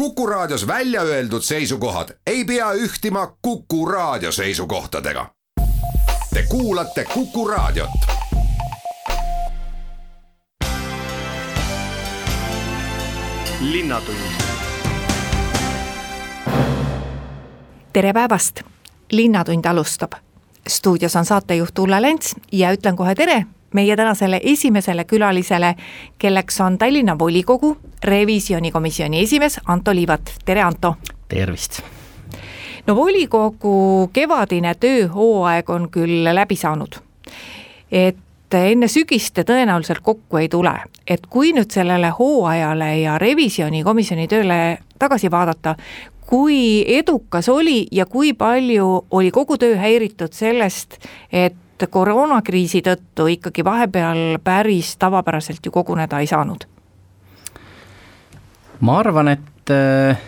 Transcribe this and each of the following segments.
Kuku Raadios välja öeldud seisukohad ei pea ühtima Kuku Raadio seisukohtadega. Te kuulate Kuku Raadiot. tere päevast, Linnatund alustab. stuudios on saatejuht Ulla Lents ja ütlen kohe tere meie tänasele esimesele külalisele, kelleks on Tallinna volikogu revisjonikomisjoni esimees Anto Liivat, tere Anto! tervist! no volikogu kevadine tööhooaeg on küll läbi saanud. et enne sügist te tõenäoliselt kokku ei tule, et kui nüüd sellele hooajale ja revisjonikomisjoni tööle tagasi vaadata, kui edukas oli ja kui palju oli kogu töö häiritud sellest, et koroonakriisi tõttu ikkagi vahepeal päris tavapäraselt ju koguneda ei saanud? ma arvan, et äh,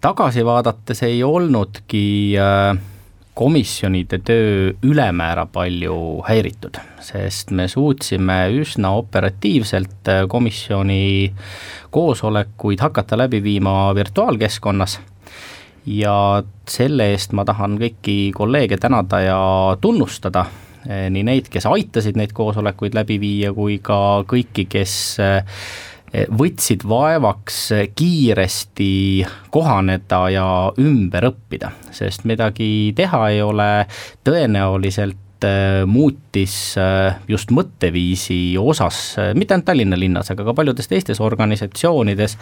tagasi vaadates ei olnudki äh, komisjonide töö ülemäära palju häiritud, sest me suutsime üsna operatiivselt äh, komisjoni koosolekuid hakata läbi viima virtuaalkeskkonnas ja selle eest ma tahan kõiki kolleege tänada ja tunnustada nii neid, kes aitasid neid koosolekuid läbi viia, kui ka kõiki, kes eh, võtsid vaevaks kiiresti kohaneda ja ümber õppida, sest midagi teha ei ole, tõenäoliselt eh, muutis just mõtteviisi osas, mitte ainult Tallinna linnas, aga ka paljudes teistes organisatsioonides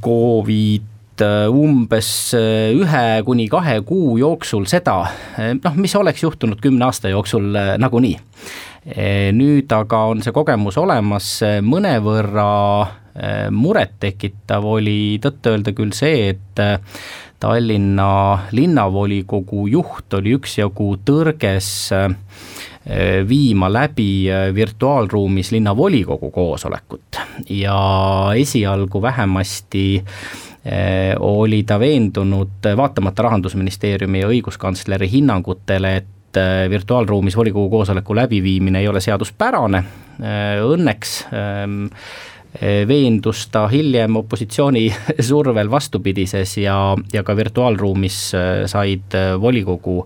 Covid Äh, umbes äh, ühe kuni kahe kuu jooksul seda, äh, noh, mis oleks juhtunud kümne aasta jooksul nagunii. nüüd aga on see kogemus olemas, mõnevõrra murettekitav oli tõtt-öelda küll see, et Tallinna linnavolikogu juht oli üksjagu tõrges viima läbi virtuaalruumis linnavolikogu koosolekut ja esialgu vähemasti oli ta veendunud, vaatamata Rahandusministeeriumi ja õiguskantsleri hinnangutele, et eh, virtuaalruumis volikogu koosoleku läbiviimine ei ole seaduspärane, õnneks ehm, veendus ta hiljem opositsiooni survel vastupidises ja, ja ka virtuaalruumis said volikogu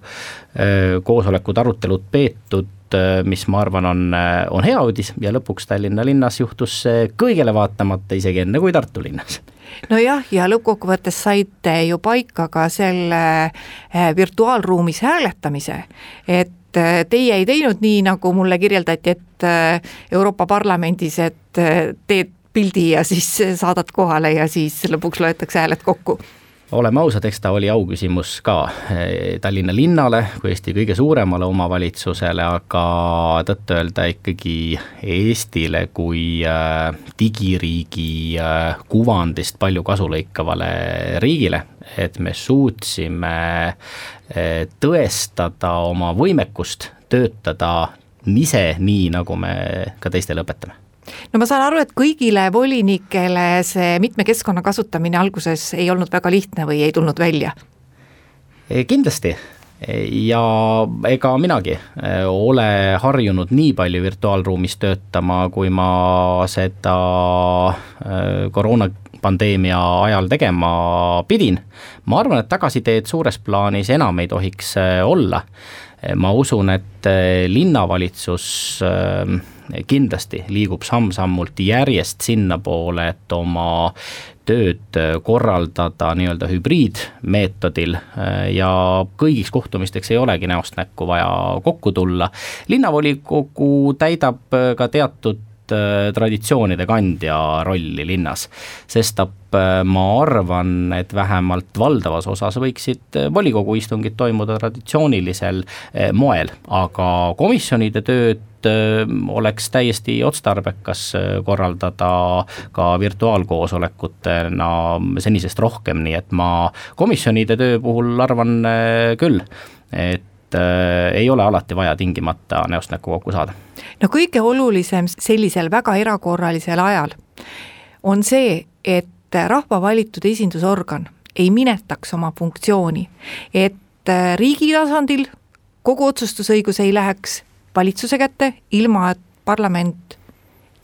koosolekud, arutelud peetud, mis ma arvan, on, on hea uudis. Ja lõpuks Tallinna linnas juhtus see kõigele vaatamata isegi enne kui Tartu linnas nojah, ja lõppkokkuvõttes saite ju paika ka selle eh, virtuaalruumis hääletamise, et eh, teie ei teinud nii, nagu mulle kirjeldati, et eh, Euroopa Parlamendis, et teed pildi ja siis saadad kohale ja siis lõpuks loetakse hääled kokku oleme ausad, eks ta oli auküsimus ka eh, Tallinna linnale kui Eesti kõige suuremale omavalitsusele, aga tõtt-öelda ikkagi Eestile kui eh, digiriigi eh, kuvandist palju kasu lõikavale riigile, et me suutsime tõestada oma võimekust töötada ise nii, nagu me ka teistele õpetame no ma saan aru, et kõigile volinikele see mitme keskkonna kasutamine alguses ei olnud väga lihtne või ei tulnud välja? kindlasti ja ega minagi e, ole harjunud nii palju virtuaalruumis töötama, kui ma seda e, koroonapandeemia ajal tegema pidin. ma arvan, et tagasiteed suures plaanis enam ei tohiks e, olla. ma usun, et linnavalitsus kindlasti liigub samm-sammult järjest sinnapoole, et oma tööd korraldada nii-öelda hübriidmeetodil ja kõigiks kohtumisteks ei olegi näost näkku vaja kokku tulla. linnavolikogu täidab ka teatud äh, traditsioonide kandja rolli linnas, sestap äh, ma arvan, et vähemalt valdavas osas võiksid äh, volikogu istungid toimuda traditsioonilisel moel, aga komisjonide tööd Äh, oleks täiesti otstarbekas äh, korraldada ka virtuaalkoosolekutena senisest rohkem, nii et ma komisjonide töö puhul arvan äh, küll, et ei ole alati vaja tingimata näost näkku kokku saada. no kõige olulisem sellisel väga erakorralisel ajal on see, et rahva valitud esindusorgan ei minetaks oma funktsiooni, et riigi tasandil kogu otsustusõigus ei läheks valitsuse kätte, ilma et parlament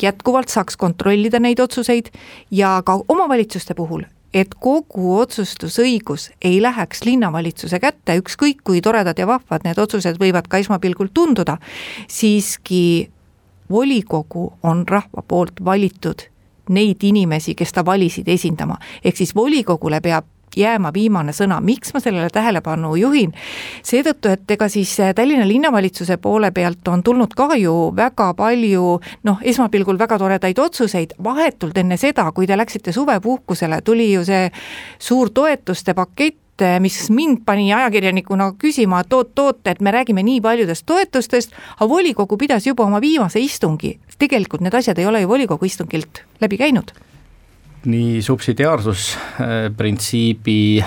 jätkuvalt saaks kontrollida neid otsuseid ja ka omavalitsuste puhul, et kogu otsustusõigus ei läheks linnavalitsuse kätte, ükskõik kui toredad ja vahvad need otsused võivad ka esmapilgul tunduda, siiski volikogu on rahva poolt valitud neid inimesi, kes ta valisid esindama, ehk siis volikogule peab jääma viimane sõna, miks ma sellele tähelepanu juhin? seetõttu, et ega siis äh, Tallinna linnavalitsuse poole pealt on tulnud ka ju väga palju noh, esmapilgul väga toredaid otsuseid, vahetult enne seda, kui te läksite suvepuhkusele, tuli ju see suur toetuste pakett, äh, mis mind pani ajakirjanikuna küsima, et oot-oot, et me räägime nii paljudest toetustest, aga volikogu pidas juba oma viimase istungi. tegelikult need asjad ei ole ju volikogu istungilt läbi käinud nii subsidiaarsusprintsiibi äh,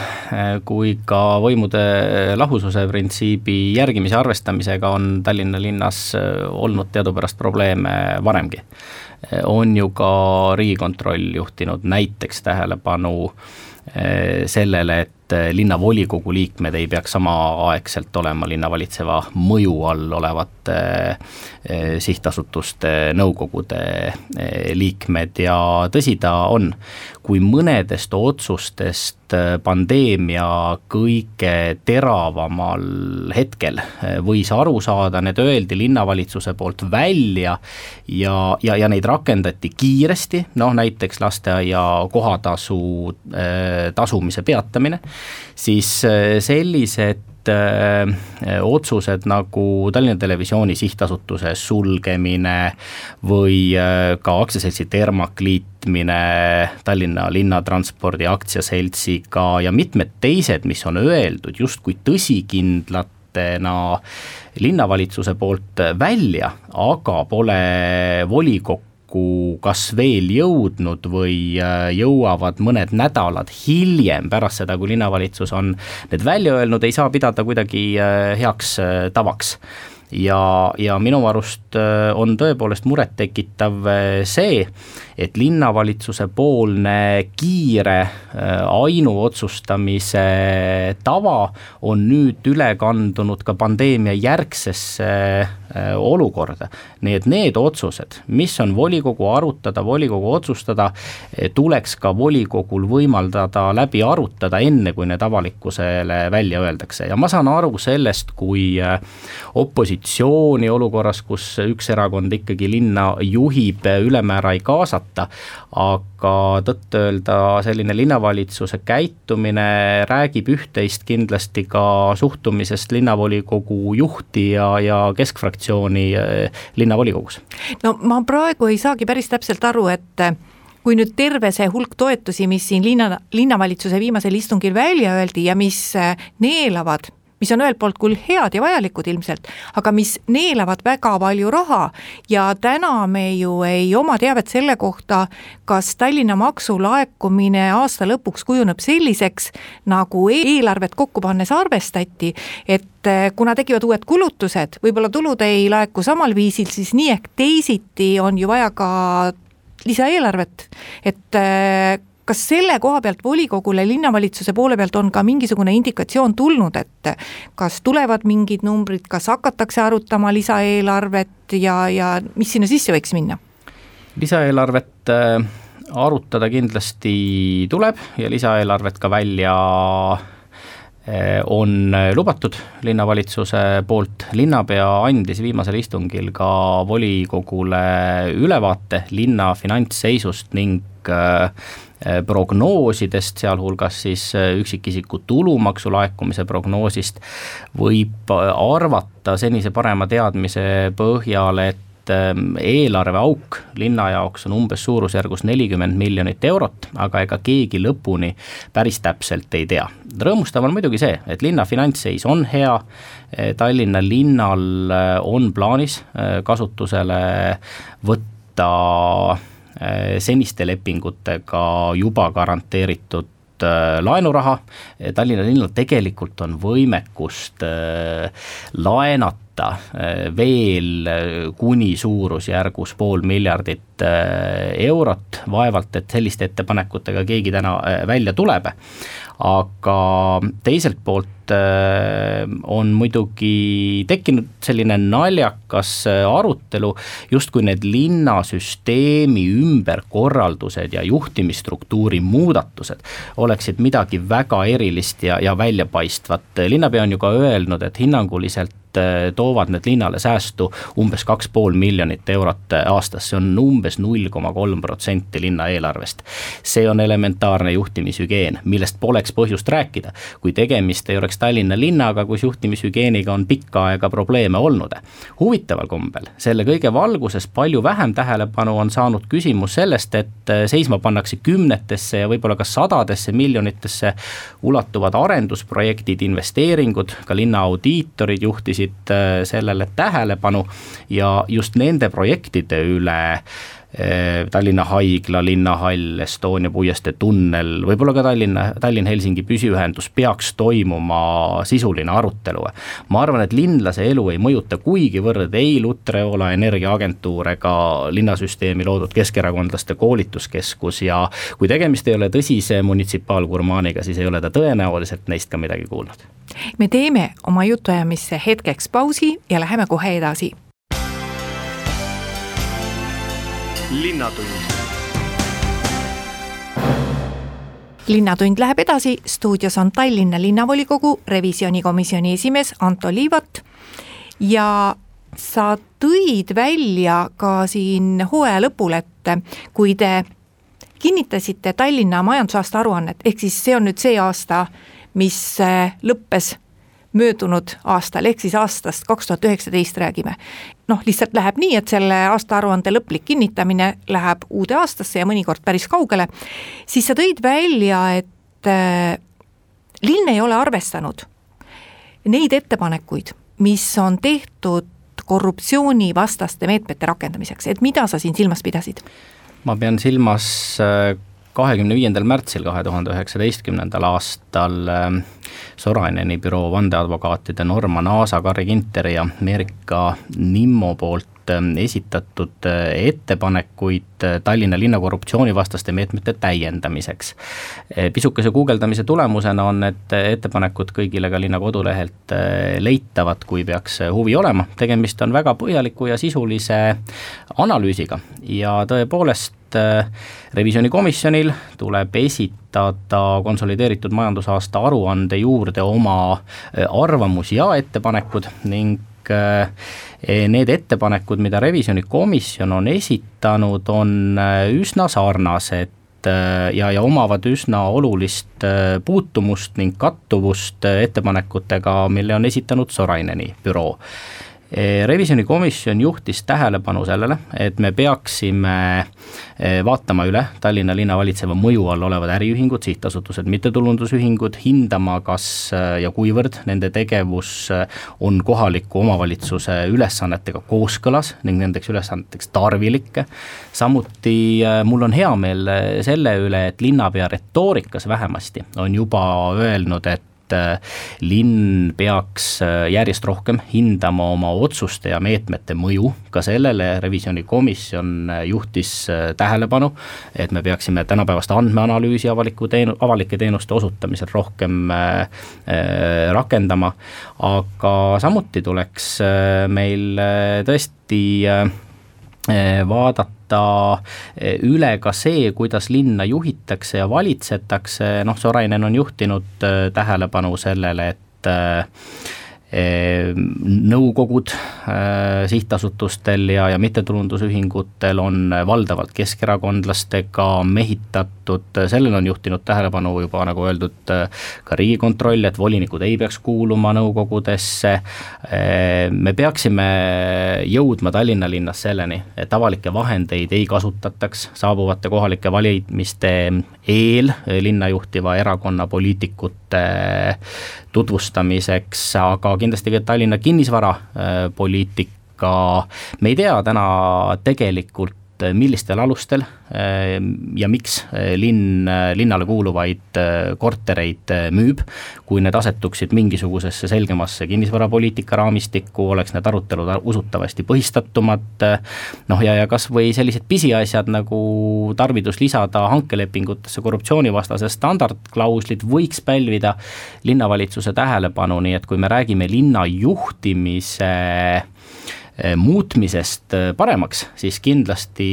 kui ka võimude lahususe printsiibi järgimise arvestamisega on Tallinna linnas äh, olnud teadupärast probleeme varemgi. Äh, on ju ka Riigikontroll juhtinud näiteks tähelepanu sellele, et linnavolikogu liikmed ei peaks samaaegselt olema linna valitseva mõju all olevate sihtasutuste nõukogude liikmed. Ja tõsi ta on, kui mõnedest otsustest pandeemia kõige teravamal hetkel võis aru saada, need öeldi linnavalitsuse poolt välja ja, ja, ja neid rakendati kiiresti, noh näiteks lasteaia kohatasu tasumise peatamine, siis sellised äh, otsused nagu Tallinna Televisiooni sihtasutuse sulgemine või äh, ka aktsiaseltsi Termak liitmine Tallinna Linnatranspordi aktsiaseltsiga ja mitmed teised, mis on öeldud justkui tõsikindlatena linnavalitsuse poolt välja, aga pole volikokku kokku kas veel jõudnud või äh, jõuavad mõned nädalad hiljem, pärast seda, kui linnavalitsus on need välja öelnud, ei saa pidada kuidagi äh, heaks äh, tavaks. Ja, ja minu arust on tõepoolest murettekitav see, et linnavalitsuse poolne kiire ainuotsustamise tava on nüüd üle kandunud ka pandeemia järgsesse olukorda. nii et need otsused, mis on volikogu arutada, volikogu otsustada, eh, tuleks ka volikogul võimaldada läbi arutada, enne kui need avalikkusele välja öeldakse ja ma saan aru sellest, kui äh, opositsiooni olukorras, kus üks erakond ikkagi linna juhib, ülemäära ei kaasata, aga tõtt-öelda selline linnavalitsuse käitumine räägib üht-teist kindlasti ka suhtumisest linnavolikogu juhti ja, ja keskfraktsiooni fraktsiooni äh, linnavolikogus? no ma praegu ei saagi päris täpselt aru, et äh, kui nüüd terve see hulk toetusi, mis siin linna, linnavalitsuse viimasel istungil välja öeldi ja mis äh, neelavad mis on ühelt poolt küll head ja vajalikud ilmselt, aga mis neelavad väga palju raha. Ja täna me ju ei oma teavet selle kohta, kas Tallinna maksulaekumine aasta lõpuks kujuneb selliseks, nagu eelarvet kokku pannes arvestati, et eh, kuna tekivad uued kulutused, võib-olla tulud ei laeku samal viisil, siis nii ehk teisiti on ju vaja ka lisaeelarvet, et eh, kas selle koha pealt volikogule linnavalitsuse poole pealt on ka mingisugune indikatsioon tulnud, et kas tulevad mingid numbrid, kas hakatakse arutama lisaeelarvet ja, ja mis sinna sisse võiks minna? lisaeelarvet äh, arutada kindlasti tuleb ja lisaeelarvet ka välja on lubatud linnavalitsuse poolt, linnapea andis viimasel istungil ka volikogule ülevaate linna finantsseisust ning Äh, prognoosidest, sealhulgas siis üksikisiku tulumaksu laekumise prognoosist, võib arvata senise parema teadmise põhjal, et ähm, eelarveauk linna jaoks on umbes suurusjärgus nelikümmend miljonit eurot, aga ega keegi lõpuni päris täpselt ei tea. rõõmustav on muidugi see, et linna finantsseis on hea, Tallinna linnal on plaanis kasutusele võtta Äh, seniste lepingutega juba garanteeritud äh, laenuraha, Tallinna linnal tegelikult on võimekust äh, laenata võtta veel kuni suurusjärgus pool miljardit eurot, vaevalt et selliste ettepanekutega keegi täna välja tuleb. Aga teiselt poolt äh, on muidugi tekkinud selline naljakas äh, arutelu, justkui need linnasüsteemi ümberkorraldused ja juhtimisstruktuuri muudatused oleksid midagi väga erilist ja, ja väljapaistvat. linnapea on ju ka öelnud, et hinnanguliselt Äh, toovad need linnale säästu umbes kaks pool miljonit eurot aastas, see on umbes null koma kolm protsenti linna eelarvest. see on elementaarne juhtimishügieen, millest poleks põhjust rääkida, kui tegemist ei oleks Tallinna linnaga, kus juhtimishügieeniga on pikka aega probleeme olnud. huvitaval kombel selle kõige valguses palju vähem tähelepanu on saanud küsimus sellest, et äh, seisma pannakse kümnetesse ja võib-olla ka sadadesse miljonitesse ulatuvad arendusprojektid, investeeringud, ka linna audiitorid juhtisid äh, sellele tähelepanu ja just nende projektide üle Tallinna Haigla, linnahall, Estonia puiestee tunnel, võib-olla ka Tallinna, Tallinn-Helsingi püsiühendus peaks toimuma sisuline arutelu. ma arvan, et linlase elu ei mõjuta kuigivõrd ei Lutreola Energiaagentuur ega linnasüsteemi loodud keskerakondlaste koolituskeskus ja kui tegemist ei ole tõsise munitsipaalgurmaaniga, siis ei ole ta tõenäoliselt neist ka midagi kuulnud me teeme oma jutuajamisse hetkeks pausi ja läheme kohe edasi. Linnatund. linnatund läheb edasi, stuudios on Tallinna linnavolikogu revisjonikomisjoni esimees Anto Liivat ja sa tõid välja ka siin hooaja lõpul, et kui te kinnitasite Tallinna majandusaasta aruannet, ehk siis see on nüüd see aasta, mis lõppes möödunud aastal, ehk siis aastast kaks tuhat üheksateist räägime. noh, lihtsalt läheb nii, et selle aastaaruande lõplik kinnitamine läheb uude aastasse ja mõnikord päris kaugele, siis sa tõid välja, et äh, linn ei ole arvestanud neid ettepanekuid, mis on tehtud korruptsioonivastaste meetmete rakendamiseks, et mida sa siin silmas pidasid? ma pean silmas äh, kahekümne viiendal märtsil kahe tuhande üheksateistkümnendal aastal ähm, Soraineni büroo vandeadvokaatide Norman Aasa, Carri Ginter ja Merika Nimmo poolt ähm, esitatud äh, ettepanekuid äh, Tallinna linna korruptsioonivastaste meetmete täiendamiseks. Äh, pisukese guugeldamise tulemusena on need ettepanekud kõigile ka linna kodulehelt leitavad, kui peaks huvi olema, tegemist on väga põhjaliku ja sisulise analüüsiga ja tõepoolest revisjonikomisjonil tuleb esitada konsolideeritud majandusaasta aruande juurde oma äh, arvamusi ja ettepanekud ning äh, need ettepanekud, mida revisjonikomisjon on esitanud, on üsna sarnased ja, ja omavad üsna olulist puutumust ning kattuvust ettepanekutega, mille on esitanud Soraineni büroo revisjonikomisjon juhtis tähelepanu sellele, et me peaksime eh, vaatama üle Tallinna linna valitseva mõju all olevad äriühingud, sihtasutused, mittetulundusühingud, hindama, kas eh, ja kuivõrd nende tegevus on kohaliku omavalitsuse ülesannetega kooskõlas ning nendeks ülesanneteks tarvilik. samuti mul on hea meel selle üle, et linnapea retoorikas vähemasti on juba öelnud, et et äh, linn peaks äh, järjest rohkem hindama oma otsuste ja meetmete mõju, ka sellele. Revisjonikomisjon äh, juhtis tähelepanu, et me peaksime tänapäevast andmeanalüüsi avaliku teenu-, avalike teenuste osutamisel rohkem rakendama, aga samuti tuleks meil tõesti vaadata vaadata eh, üle ka see, kuidas linna juhitakse ja valitsetakse, noh, Sorainen on juhtinud eh, tähelepanu sellele, et Ehm, nõukogud äh, sihtasutustel ja, ja mittetulundusühingutel on valdavalt keskerakondlastega mehitatud, sellele on juhtinud tähelepanu juba nagu öeldud, ka Riigikontroll, et volinikud ei peaks kuuluma nõukogudesse. Ehm, me peaksime jõudma Tallinna linnas selleni, et avalikke vahendeid ei kasutataks saabuvate kohalike valimiste eel linna juhtiva erakonna poliitikute tutvustamiseks, aga kindlasti ka Tallinna kinnisvarapoliitika, me ei tea täna tegelikult millistel alustel ja miks linn, linnale kuuluvaid kortereid müüb. kui need asetuksid mingisugusesse selgemasse kinnisvarapoliitika raamistikku, oleks need arutelud usutavasti põhistatumad. noh, ja, ja kasvõi sellised pisiasjad nagu tarvidus lisada hankelepingutesse korruptsioonivastase standardklauslid võiks pälvida linnavalitsuse tähelepanu, nii et kui me räägime linna juhtimise eh, muutmisest eh, paremaks, siis kindlasti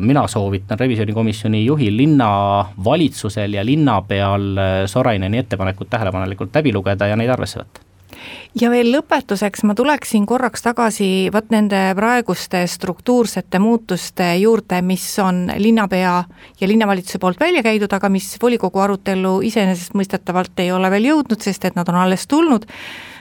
mina soovitan revisjonikomisjoni juhil linnavalitsusel ja linnapeal eh, Soraineni ettepanekud tähelepanelikult läbi lugeda ja neid arvesse võtta. Ja veel lõpetuseks ma tuleksin korraks tagasi vot nende praeguste struktuursete muutuste juurde, mis on linnapea ja linnavalitsuse poolt välja käidud, aga mis volikogu arutellu iseenesestmõistetavalt ei ole veel jõudnud, sest et nad on alles tulnud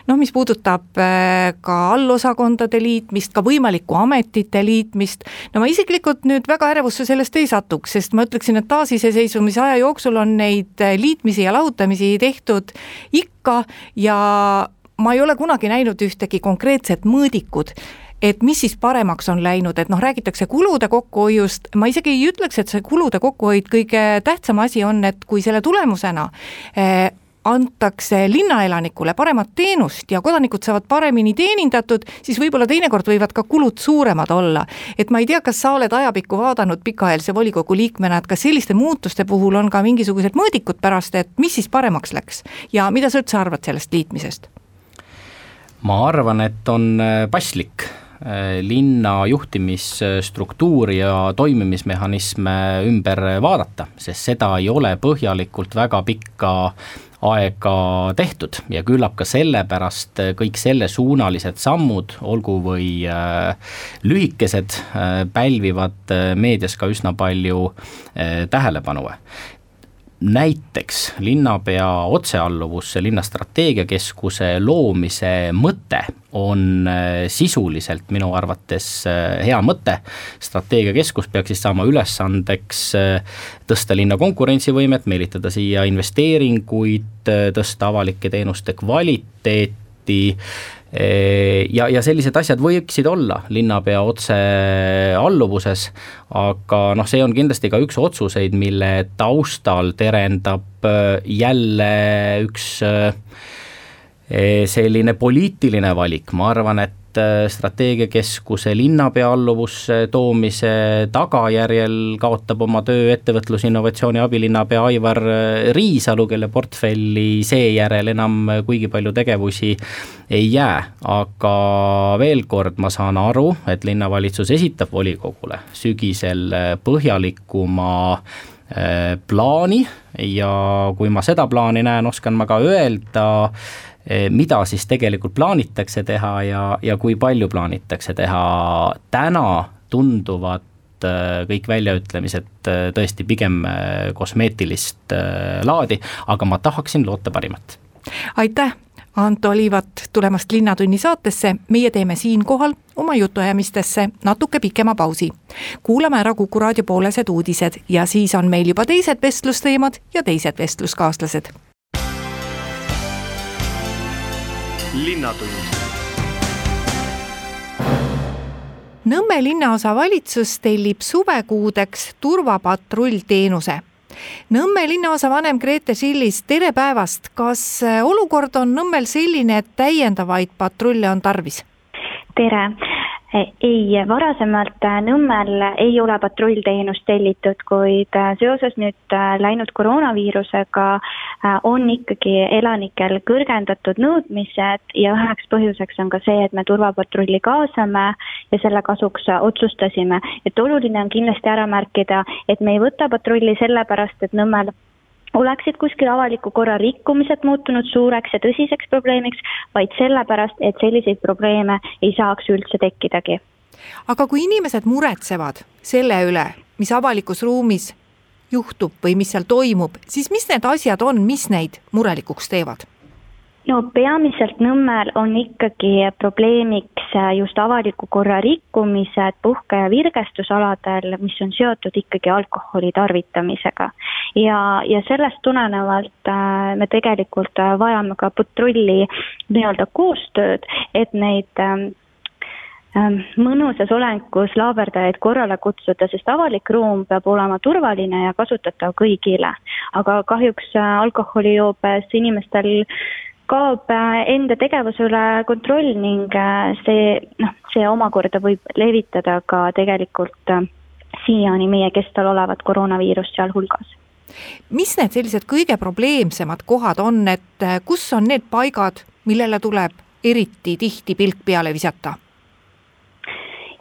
noh, mis puudutab äh, ka allosakondade liitmist, ka võimalikku ametite liitmist, no ma isiklikult nüüd väga ärevusse sellest ei satuks, sest ma ütleksin, et taasiseseisvumise aja jooksul on neid liitmisi ja lahutamisi tehtud ikka ja ma ei ole kunagi näinud ühtegi konkreetset mõõdikut, et mis siis paremaks on läinud, et noh, räägitakse kulude kokkuhoiust, ma isegi ei ütleks, et see kulude kokkuhoid kõige tähtsam asi on, et kui selle tulemusena eh, antakse linnaelanikule paremat teenust ja kodanikud saavad paremini teenindatud, siis võib-olla teinekord võivad ka kulud suuremad olla. et ma ei tea, kas sa oled ajapikku vaadanud pikaajalise volikogu liikmena, et kas selliste muutuste puhul on ka mingisugused mõõdikud pärast, et mis siis paremaks läks ja mida sa üldse arvad sellest liitmisest? ma arvan, et on äh, paslik äh, linna juhtimisstruktuuri ja toimimismehhanisme ümber vaadata, sest seda ei ole põhjalikult väga pikka aega tehtud. Ja küllap ka sellepärast kõik sellesuunalised sammud, olgu või äh, lühikesed äh,, pälvivad äh, meedias ka üsna palju äh, tähelepanu näiteks linnapea otsealluvusse linna strateegiakeskuse loomise mõte on äh, sisuliselt minu arvates äh, hea mõte. strateegiakeskus peaks siis saama ülesandeks äh, tõsta linna konkurentsivõimet, meelitada siia investeeringuid, tõsta avalike teenuste kvaliteeti ja, ja sellised asjad võiksid olla linnapea otsealluvuses, aga noh, see on kindlasti ka üks otsuseid, mille taustal terendab äh, jälle üks äh, selline poliitiline valik, ma arvan, et Äh, strateegiakeskuse linnapea alluvusse toomise tagajärjel kaotab oma töö ettevõtlusinnovatsiooni abilinnapea Aivar äh, Riisalu, kelle portfelli seejärel enam kuigi palju tegevusi ei jää, aga veel kord, ma saan aru, et linnavalitsus esitab volikogule sügisel äh, põhjalikuma plaani. Ja kui ma seda plaani näen, oskan ma ka öelda, mida siis tegelikult plaanitakse teha ja, ja kui palju plaanitakse teha. täna tunduvad eh, kõik väljaütlemised eh, tõesti pigem kosmeetilist laadi, aga ma tahaksin loota parimat. aitäh, Anto Liivat tulemast Linnatunni saatesse, meie teeme siinkohal oma jutuajamistesse natuke pikema pausi. kuulame ära Kuku raadio poolesed uudised ja siis on meil juba teised vestlusteemad ja teised vestluskaaslased linnatund. Nõmme linnaosa valitsus tellib suvekuudeks turvapatrullteenuse. Nõmme linnaosa vanem Grete Sillis, tere päevast, kas olukord on Nõmmel selline, et täiendavaid patrulle on tarvis? tere, ei, varasemalt äh, Nõmmel ei ole patrullteenust tellitud, kuid äh, seoses nüüd äh, läinud koroonaviirusega on ikkagi elanikel kõrgendatud nõudmised ja üheks põhjuseks on ka see, et me turvapatrulli kaasame ja selle kasuks otsustasime. et oluline on kindlasti ära märkida, et me ei võta patrulli sellepärast, et Nõmmel oleksid kuskil avaliku korra rikkumised muutunud suureks ja tõsiseks probleemiks, vaid sellepärast, et selliseid probleeme ei saaks üldse tekkidagi. aga kui inimesed muretsevad selle üle, mis avalikus ruumis juhtub või mis seal toimub, siis mis need asjad on, mis neid murelikuks teevad? No peamiselt Nõmmel on ikkagi probleemiks just avaliku korra rikkumised puhke- ja virgestusaladel, mis on seotud ikkagi alkoholi tarvitamisega. ja, ja sellest tulenevalt äh, me tegelikult vajame ka patrulli nii-öelda koostööd, et neid ähm, ähm, mõnusas olengus laaberdajaid korrale kutsuda, sest avalik ruum peab olema turvaline ja kasutatav kõigile. aga kahjuks äh, alkoholijoobes inimestel kaob äh, enda tegevuse üle kontroll ning see, noh, see omakorda võib levitada ka tegelikult siiani meie kestal olevat koroonaviirust sealhulgas mis need sellised kõige probleemsemad kohad on, et kus on need paigad, millele tuleb eriti tihti pilk peale visata?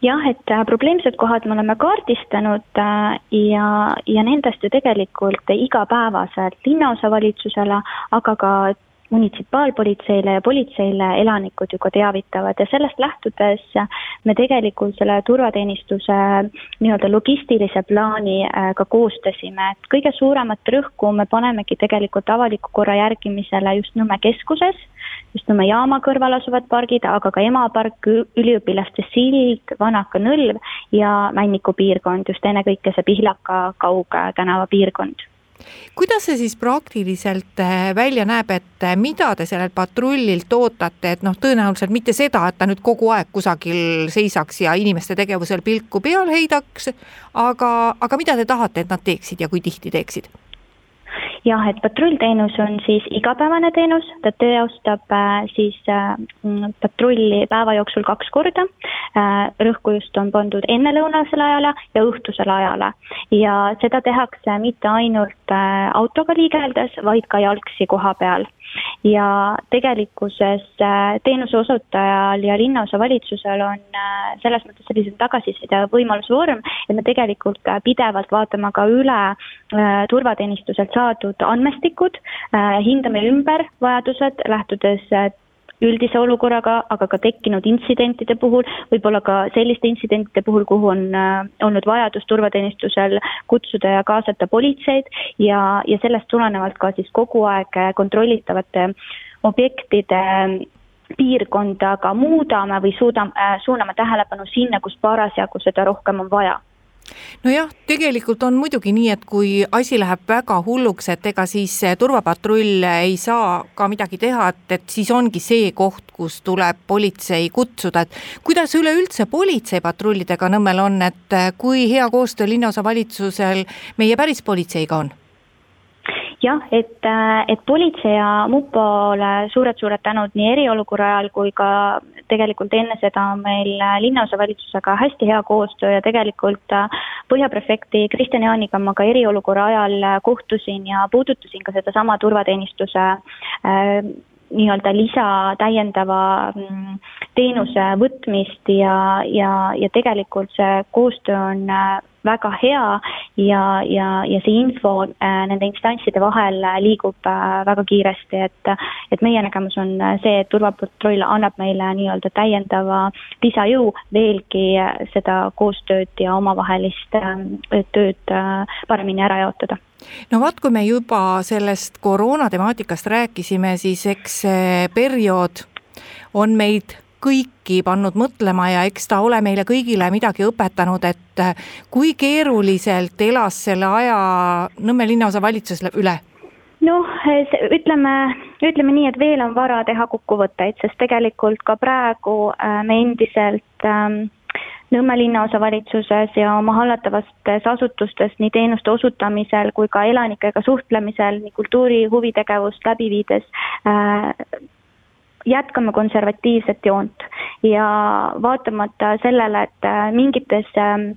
jah, et äh, probleemsed kohad me oleme kaardistanud äh, ja, ja nendest ju tegelikult igapäevaselt linnaosavalitsusele, aga ka munitsipaalpolitseile ja politseile elanikud ju ka teavitavad. Ja sellest lähtudes me tegelikult selle turvateenistuse nii-öelda logistilise plaani äh, ka koostasime, et kõige suuremat rõhku me panemegi tegelikult avaliku korra järgimisele just Nõmme keskuses, just Nõmme jaama kõrval asuvad pargid, aga ka Ema park, üliõpilaste sild, Vanaka nõlv ja Männiku piirkond, just ennekõike see Pihlaka Kauga tänava piirkond kuidas see siis praktiliselt äh, välja näeb, et äh, mida te sellelt patrullilt ootate, et noh, tõenäoliselt mitte seda, et ta nüüd kogu aeg kusagil seisaks ja inimeste tegevusel pilku peal heidaks, aga, aga mida te tahate, et nad teeksid ja kui tihti teeksid? Jah, et patrullteenus on siis igapäevane teenus, ta teostab äh, siis äh, patrulli päeva jooksul kaks korda. Äh, rõhku just on pandud ennelõunasele ajale ja õhtusele ajale. Ja seda tehakse mitte ainult autoga liigeldes, vaid ka jalgsi koha peal ja tegelikkuses äh, teenuse osutajal ja linnaosavalitsusel on äh, selles mõttes selline tagasiside võimalusvorm, et me tegelikult äh, pidevalt vaatame ka üle turvateenistuselt saadud andmestikud, hindame ümber vajadused, lähtudes üldise olukorraga, aga ka tekkinud intsidentide puhul, võib-olla ka selliste intsidentide puhul, kuhu on äh, olnud vajadus turvateenistusel kutsuda ja kaasata politseid ja, ja sellest tulenevalt ka siis kogu aeg kontrollitavate objektide piirkonda ka muudame või suudame, äh, suuname tähelepanu sinna, kus parasjagu seda rohkem on vaja nojah, tegelikult on muidugi nii, et kui asi läheb väga hulluks, et ega siis turvapatrull ei saa ka midagi teha, et, et siis ongi see koht, kus tuleb politsei kutsuda, et kuidas üleüldse politseipatrullidega Nõmmel on, et kui hea koostöö linnaosavalitsusel meie päris politseiga on? Jah, et, äh, et politsei ja mupole suured-suured tänud nii eriolukorra ajal kui ka tegelikult enne seda on meil äh, linnaosavalitsusega hästi hea koostöö ja tegelikult äh, põhjaprefekti Kristjan Jaaniga ma ka eriolukorra ajal kohtusin ja puudutasin ka sedasama turvateenistuse äh, nii-öelda lisa täiendava mm, teenuse võtmist ja, ja, ja tegelikult see koostöö on väga hea ja, ja, ja see info äh, nende instantside vahel äh, liigub äh, väga kiiresti, et et meie nägemus on see, et turvapatrull annab meile nii-öelda täiendava lisajõu veelgi seda koostööd ja omavahelist tööd paremini ära jaotada. No vot, kui me juba sellest koroona temaatikast rääkisime, siis eks see periood on meid kõiki pannud mõtlema ja eks ta ole meile kõigile midagi õpetanud, et äh, kui keeruliselt elas selle aja Nõmme linnaosavalitsus üle? noh, ütleme, ütleme nii, et veel on vara teha kokkuvõtteid, sest tegelikult ka praegu äh, me endiselt ähm, Nõmme linnaosavalitsuses ja oma hallatavates asutustes nii teenuste osutamisel kui ka elanikega suhtlemisel, nii kultuuri huvitegevust läbi viides äh, jätkame konservatiivset joont ja vaatamata sellele, et äh, mingites ähm,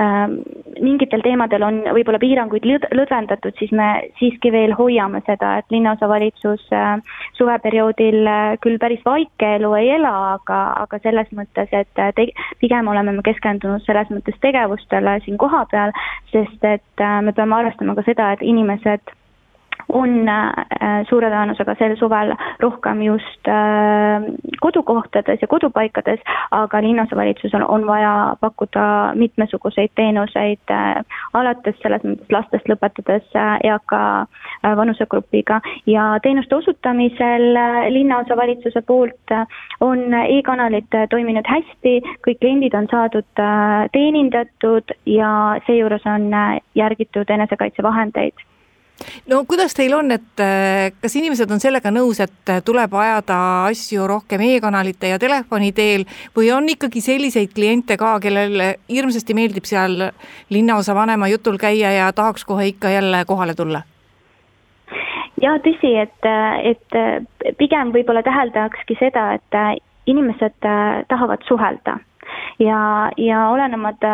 ähm, mingitel teemadel on võib-olla piiranguid lõd-, lõdvendatud, siis me siiski veel hoiame seda, et linnaosavalitsus äh, suveperioodil äh, küll päris vaikeelu ei ela, aga, aga selles mõttes, et te-, pigem oleme me keskendunud selles mõttes tegevustele siin kohapeal, sest et me peame arvestama ka seda, et inimesed on äh, suure tõenäosusega sel suvel rohkem just äh, kodukohtades ja kodupaikades, aga linnasvalitsusel on vaja pakkuda mitmesuguseid teenuseid, äh, alates selles mõttes lastest lõpetades eaka vanusegrupiga. Ja teenuste osutamisel linnaosavalitsuse poolt on e-kanalid toiminud hästi, kõik kliendid on saadud teenindatud ja seejuures on järgitud enesekaitsevahendeid no kuidas teil on, et äh, kas inimesed on sellega nõus, et äh, tuleb ajada asju rohkem e-kanalite ja telefoni teel või on ikkagi selliseid kliente ka, kellel hirmsasti meeldib seal linnaosa vanema jutul käia ja tahaks kohe ikka jälle kohale tulla? ja tõsi, et, et pigem võib-olla täheldakski seda, et inimesed tahavad suhelda ja, ja olenemata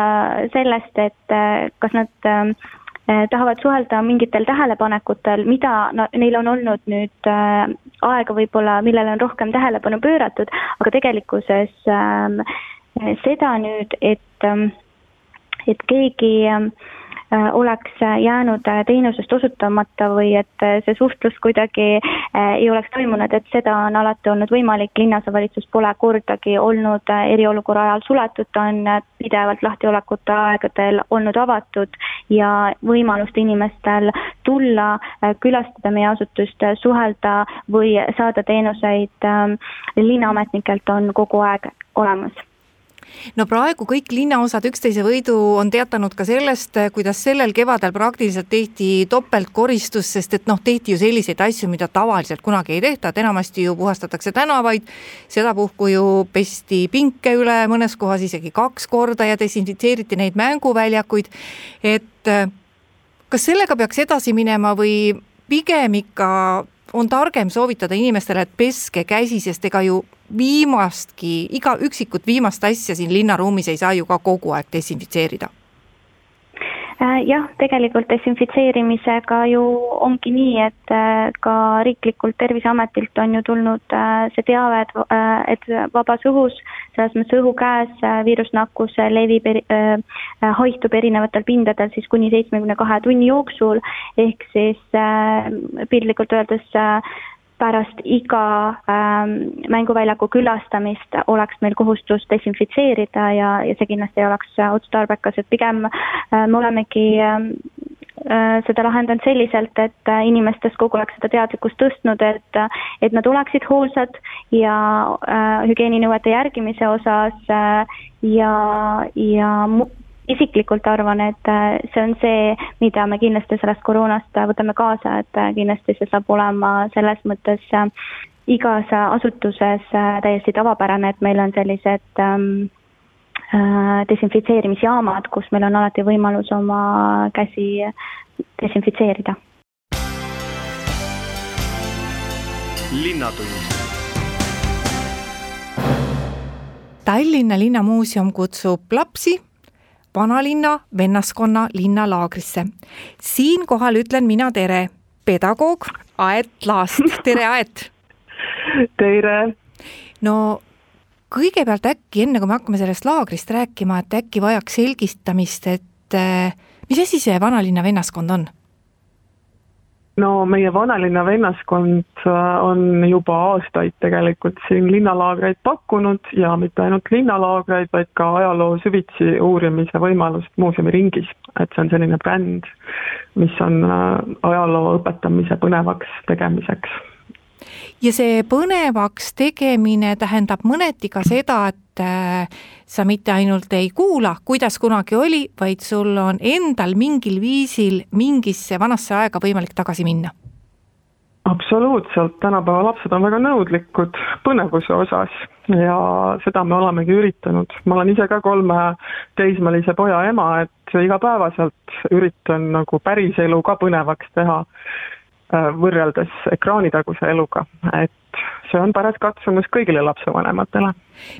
sellest, et kas nad Eh, tahavad suhelda mingitel tähelepanekutel, mida no, neil on olnud nüüd äh, aega võib-olla, millele on rohkem tähelepanu pööratud, aga tegelikkuses äh, seda nüüd, et et keegi Äh, oleks jäänud äh, teenusest osutamata või et äh, see suhtlus kuidagi ei oleks toimunud, et seda on alati olnud võimalik, linnasavalitsus pole kordagi olnud eriolukorra ajal suletud, ta on pidevalt lahtiolekute aegadel olnud avatud ja võimalust inimestel tulla, külastada meie asutust, suhelda või saada teenuseid linnaametnikelt on kogu aeg olemas no praegu kõik linnaosad üksteise võidu on teatanud ka sellest, kuidas sellel kevadel praktiliselt tehti topeltkoristus, sest et noh, tehti ju selliseid asju, mida tavaliselt kunagi ei tehta, et enamasti ju puhastatakse tänavaid, sedapuhku ju pesti pinke üle, mõnes kohas isegi kaks korda ja desinfitseeriti neid mänguväljakuid, et kas sellega peaks edasi minema või pigem ikka on targem soovitada inimestele, et peske käsi, sest ega ju viimastki, iga üksikut viimast asja siin linnaruumis ei saa ju ka kogu aeg desinfitseerida. Äh, jah, tegelikult desinfitseerimisega ju ongi nii, et äh, ka riiklikult Terviseametilt on ju tulnud äh, see teave, et, et vabas õhus, selles mõttes õhu käes viirusnakkus levib, haihtub erinevatel pindadel siis kuni seitsmekümne kahe tunni jooksul, ehk siis piltlikult öeldes pärast iga ähm, mänguväljaku külastamist oleks meil kohustus desinfitseerida ja, ja see kindlasti ei oleks otstarbekas, et pigem äh, me olemegi ähm, äh, seda lahendanud selliselt, et äh, inimestes kogu aeg seda teadlikkust tõstnud, et, et nad oleksid hoolsad ja äh, hügieeninõuete järgimise osas äh, ja, ja isiklikult arvan, et äh, see on see, mida me kindlasti sellest koroonast võtame kaasa, et äh, kindlasti see saab olema selles mõttes äh, igas asutuses täiesti tavapärane, et meil on sellised ähm, desinfitseerimisjaamad, kus meil on alati võimalus oma käsi desinfitseerida. linnatund Tallinna Linnamuuseum kutsub lapsi vanalinna vennaskonna linnalaagrisse. siinkohal ütlen mina tere, pedagoog Aet Laast, tere Aet! tere! no kõigepealt äkki, enne kui me hakkame sellest laagrist rääkima, et äkki vajaks selgistamist, et eh, mis asi see vanalinna vennaskond on? No meie vanalinna vennaskond äh, on juba aastaid tegelikult siin linnalaagreid pakkunud ja mitte ainult linnalaagreid, vaid ka ajaloo süvitsi uurimise võimalust muuseumi ringis. et see on selline bränd, mis on äh, ajaloo õpetamise põnevaks tegemiseks ja see põnevaks tegemine tähendab mõneti ka seda, et äh, sa mitte ainult ei kuula, kuidas kunagi oli, vaid sul on endal mingil viisil mingisse vanasse aega võimalik tagasi minna absoluutselt, tänapäeva lapsed on väga nõudlikud põnevuse osas ja seda me olemegi üritanud. ma olen ise ka kolme teismelise poja ema, et igapäevaselt üritan nagu päris elu ka põnevaks teha. Äh, võrreldes ekraanitaguse eluga, et see on paras katsumus kõigile lapsevanematele.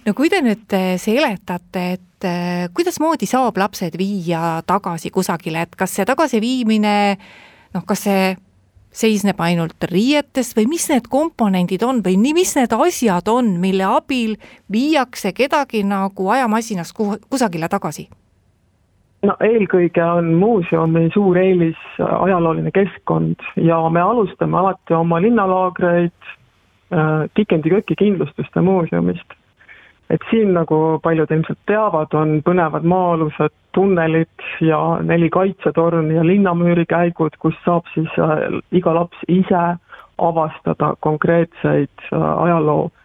no kui te nüüd äh, seletate, et äh, kuidasmoodi saab lapsed viia tagasi kusagile, et kas see tagasiviimine noh, kas see seisneb ainult riietes või mis need komponendid on või nii, mis need asjad on, mille abil viiakse kedagi nagu ajamasinas kusagile tagasi? No eelkõige on muuseumi suur eelis ajalooline keskkond ja me alustame alati oma linnalaagreid äh, Kikendi-Köki kindlustuste muuseumist. et siin, nagu paljud ilmselt teavad, on põnevad maa-alused tunnelid ja neli kaitsetorni ja linnamüüri käigud, kus saab siis äh, iga laps ise avastada konkreetseid äh, ajaloo Äh,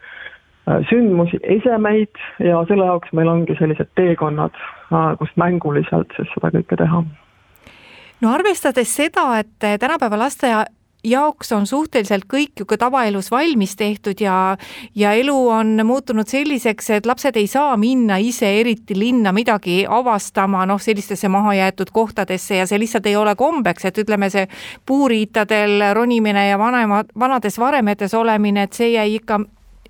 sündmusi, esemeid ja selle jaoks meil ongi sellised teekonnad, äh, kus mänguliselt siis seda kõike teha. No arvestades seda, et tänapäeva laste jaoks on suhteliselt kõik ju ka tavaelus valmis tehtud ja ja elu on muutunud selliseks, et lapsed ei saa minna ise eriti linna midagi avastama, noh, sellistesse mahajäetud kohtadesse ja see lihtsalt ei ole kombeks, et ütleme, see puuriitadel ronimine ja vanemad, vanades varemetes olemine, et see jäi ikka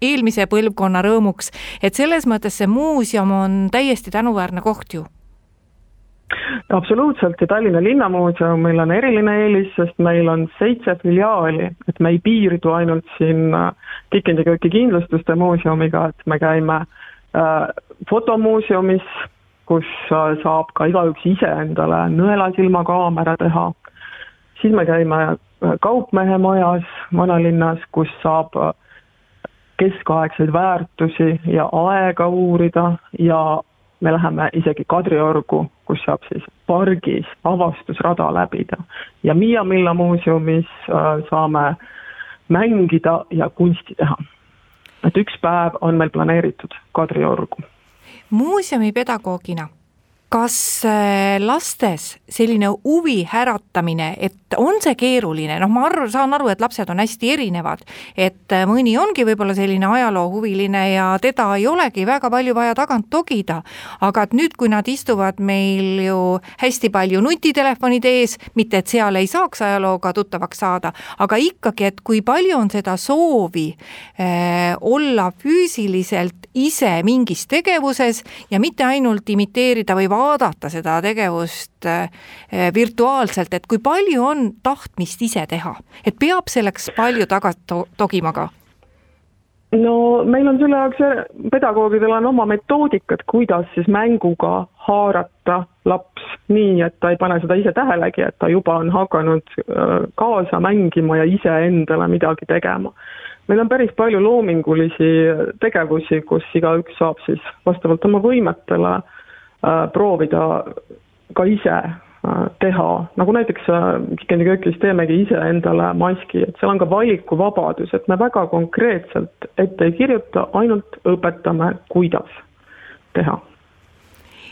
eelmise põlvkonna rõõmuks. et selles mõttes see muuseum on täiesti tänuväärne koht ju absoluutselt ja Tallinna Linnamuuseumil on eriline eelis, sest meil on seitse filiaali, et me ei piirdu ainult siin äh, Dickendi kööki kindlustuste muuseumiga, et me käime äh, fotomuuseumis, kus äh, saab ka igaüks ise endale nõelasilmakaamera teha, siis me käime äh, Kaupmehe majas vanalinnas, kus saab äh, keskaegseid väärtusi ja aega uurida ja me läheme isegi Kadriorgu, kus saab siis pargis avastusrada läbida ja Miia Milla muuseumis äh, saame mängida ja kunsti teha. et üks päev on meil planeeritud Kadriorgu. muuseumi pedagoogina kas äh, lastes selline huvi äratamine, et on see keeruline, noh, ma arvan, saan aru, et lapsed on hästi erinevad, et äh, mõni ongi võib-olla selline ajaloohuviline ja teda ei olegi väga palju vaja tagant togida, aga et nüüd, kui nad istuvad meil ju hästi palju nutitelefonide ees, mitte et seal ei saaks ajalooga tuttavaks saada, aga ikkagi, et kui palju on seda soovi äh, olla füüsiliselt ise mingis tegevuses ja mitte ainult imiteerida või vaadata seda tegevust eh, virtuaalselt, et kui palju on tahtmist ise teha, et peab selleks palju taga to togima ka? no meil on selle jaoks, pedagoogidel on oma metoodikad, kuidas siis mänguga haarata laps nii, et ta ei pane seda ise tähelegi, et ta juba on hakanud äh, kaasa mängima ja iseendale midagi tegema. Meil on päris palju loomingulisi tegevusi, kus igaüks saab siis vastavalt oma võimetele äh, proovida ka ise äh, teha, nagu näiteks Kikendi äh, köökis teemegi iseendale maski, et seal on ka valikuvabadus, et me väga konkreetselt ette ei kirjuta, ainult õpetame, kuidas teha.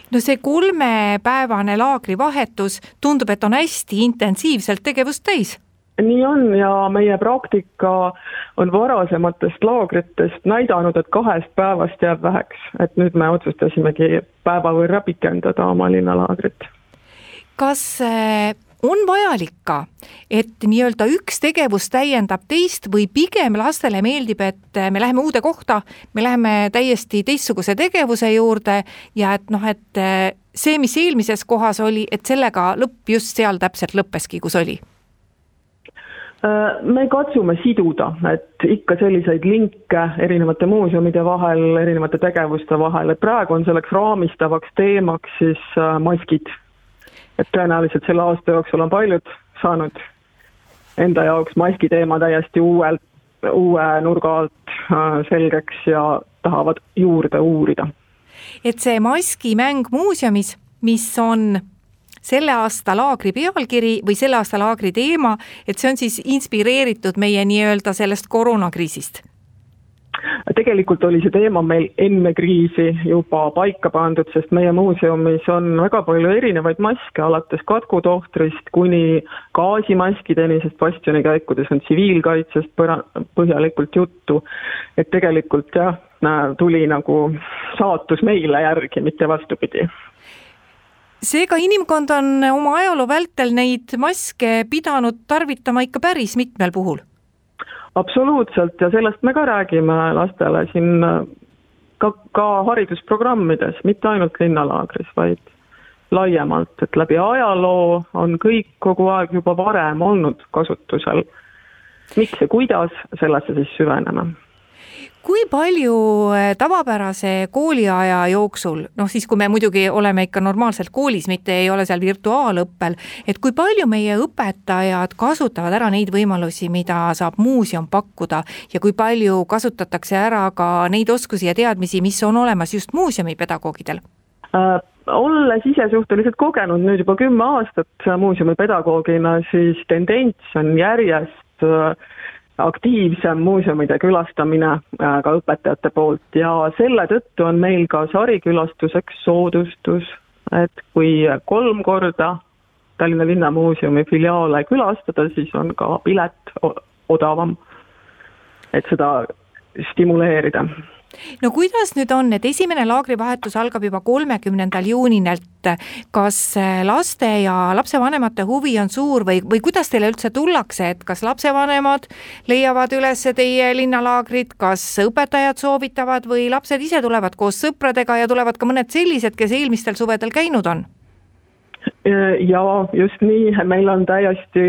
No see kolmepäevane laagrivahetus tundub, et on hästi intensiivselt tegevust täis nii on ja meie praktika on varasematest laagritest näidanud, et kahest päevast jääb väheks, et nüüd me otsustasimegi päeva võrra pikendada oma linnalaagrit. kas äh, on vajalik ka, et nii-öelda üks tegevus täiendab teist või pigem lastele meeldib, et me läheme uude kohta, me läheme täiesti teistsuguse tegevuse juurde ja et noh, et äh, see, mis eelmises kohas oli, et sellega lõpp just seal täpselt lõppeski, kus oli me katsume siduda, et ikka selliseid linke erinevate muuseumide vahel, erinevate tegevuste vahel, et praegu on selleks raamistavaks teemaks siis äh, maskid. et tõenäoliselt selle aasta jooksul on paljud saanud enda jaoks maski teema täiesti uuelt, uue nurga alt äh, selgeks ja tahavad juurde uurida. et see maskimäng muuseumis, mis on selle aasta laagri pealkiri või selle aasta laagri teema, et see on siis inspireeritud meie nii-öelda sellest koroonakriisist tegelikult oli see teema meil enne kriisi juba paika pandud, sest meie muuseumis on väga palju erinevaid maske, alates katkutohtrist kuni gaasimaskideni, sest bastionikäikudes on tsiviilkaitsest põhjalikult juttu. et tegelikult jah, tuli nagu saatus meile järgi, mitte vastupidi seega inimkond on oma ajaloo vältel neid maske pidanud tarvitama ikka päris mitmel puhul? absoluutselt ja sellest me ka räägime lastele siin ka, ka haridusprogrammides, mitte ainult linnalaagris, vaid laiemalt, et läbi ajaloo on kõik kogu aeg juba varem olnud kasutusel. miks ja kuidas, sellesse siis süveneme kui palju eh, tavapärase kooliaja jooksul, noh siis, kui me muidugi oleme ikka normaalselt koolis, mitte ei ole seal virtuaalõppel, et kui palju meie õpetajad kasutavad ära neid võimalusi, mida saab muuseum pakkuda ja kui palju kasutatakse ära ka neid oskusi ja teadmisi, mis on olemas just muuseumi pedagoogidel äh,? olles ise suhteliselt kogenud nüüd juba kümme aastat muuseumi pedagoogina, siis tendents on järjest äh, aktiivsem muuseumide külastamine äh, ka õpetajate poolt. Ja selle tõttu on meil ka sarikülastuseks soodustus, et kui kolm korda Tallinna Linnamuuseumi filiaale külastada, siis on ka pilet odavam, et seda stimuleerida no kuidas nüüd on, et esimene laagrivahetus algab juba kolmekümnendal juunil, et kas laste ja lapsevanemate huvi on suur või, või kuidas teile üldse tullakse, et kas lapsevanemad leiavad üles teie linnalaagrid, kas õpetajad soovitavad või lapsed ise tulevad koos sõpradega ja tulevad ka mõned sellised, kes eelmistel suvedel käinud on? ja just nii, meil on täiesti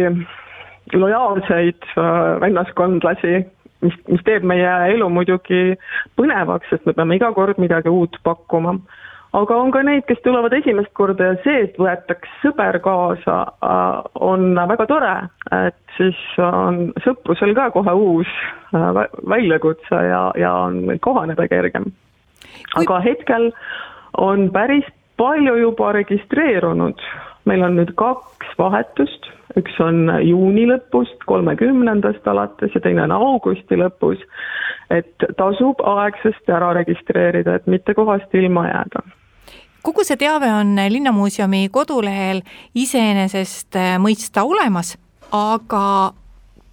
lojaalseid äh, vennaskondlasi, mis, mis teeb meie elu muidugi põnevaks, sest me peame iga kord midagi uut pakkuma. aga on ka neid, kes tulevad esimest korda ja see, et võetakse sõber kaasa, äh, on väga tore, et siis on sõprusel ka kohe uus äh, väljakutse ja, ja on kohaneda kergem. aga hetkel on päris palju juba registreerunud, meil on nüüd kaks vahetust üks on juuni lõpust, kolmekümnendast alates ja teine on augusti lõpus. et tasub aegsasti ära registreerida, et mitte kohast ilma jääda. Kogu see teave on Linnamuuseumi kodulehel iseenesest äh, mõista olemas, aga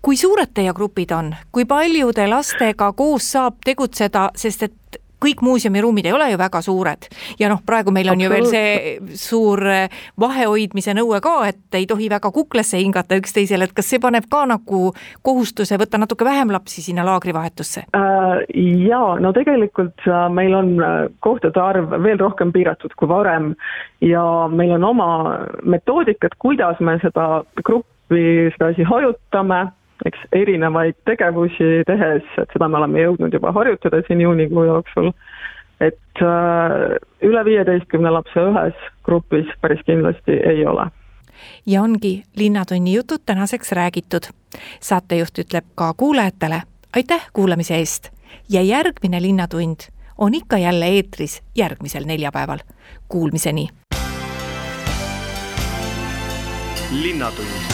kui suured teie grupid on, kui paljude lastega koos saab tegutseda, sest et kõik muuseumiruumid ei ole ju väga suured ja noh, praegu meil on ju veel see suur eh, vahehoidmise nõue ka, et ei tohi väga kuklasse hingata üksteisele, et kas see paneb ka nagu kohustuse võtta natuke vähem lapsi sinna laagrivahetusse äh,? jaa, no tegelikult äh, meil on äh, kohtade arv veel rohkem piiratud kui varem ja meil on oma metoodikad, kuidas me seda gruppi sedasi hajutame eks erinevaid tegevusi tehes, et seda me oleme jõudnud juba harjutada siin juunikuu jooksul, et äh, üle viieteistkümne lapse ühes grupis päris kindlasti ei ole. ja ongi Linnatunni jutud tänaseks räägitud. saatejuht ütleb ka kuulajatele aitäh kuulamise eest ja järgmine Linnatund on ikka jälle eetris järgmisel neljapäeval. Kuulmiseni. linnatund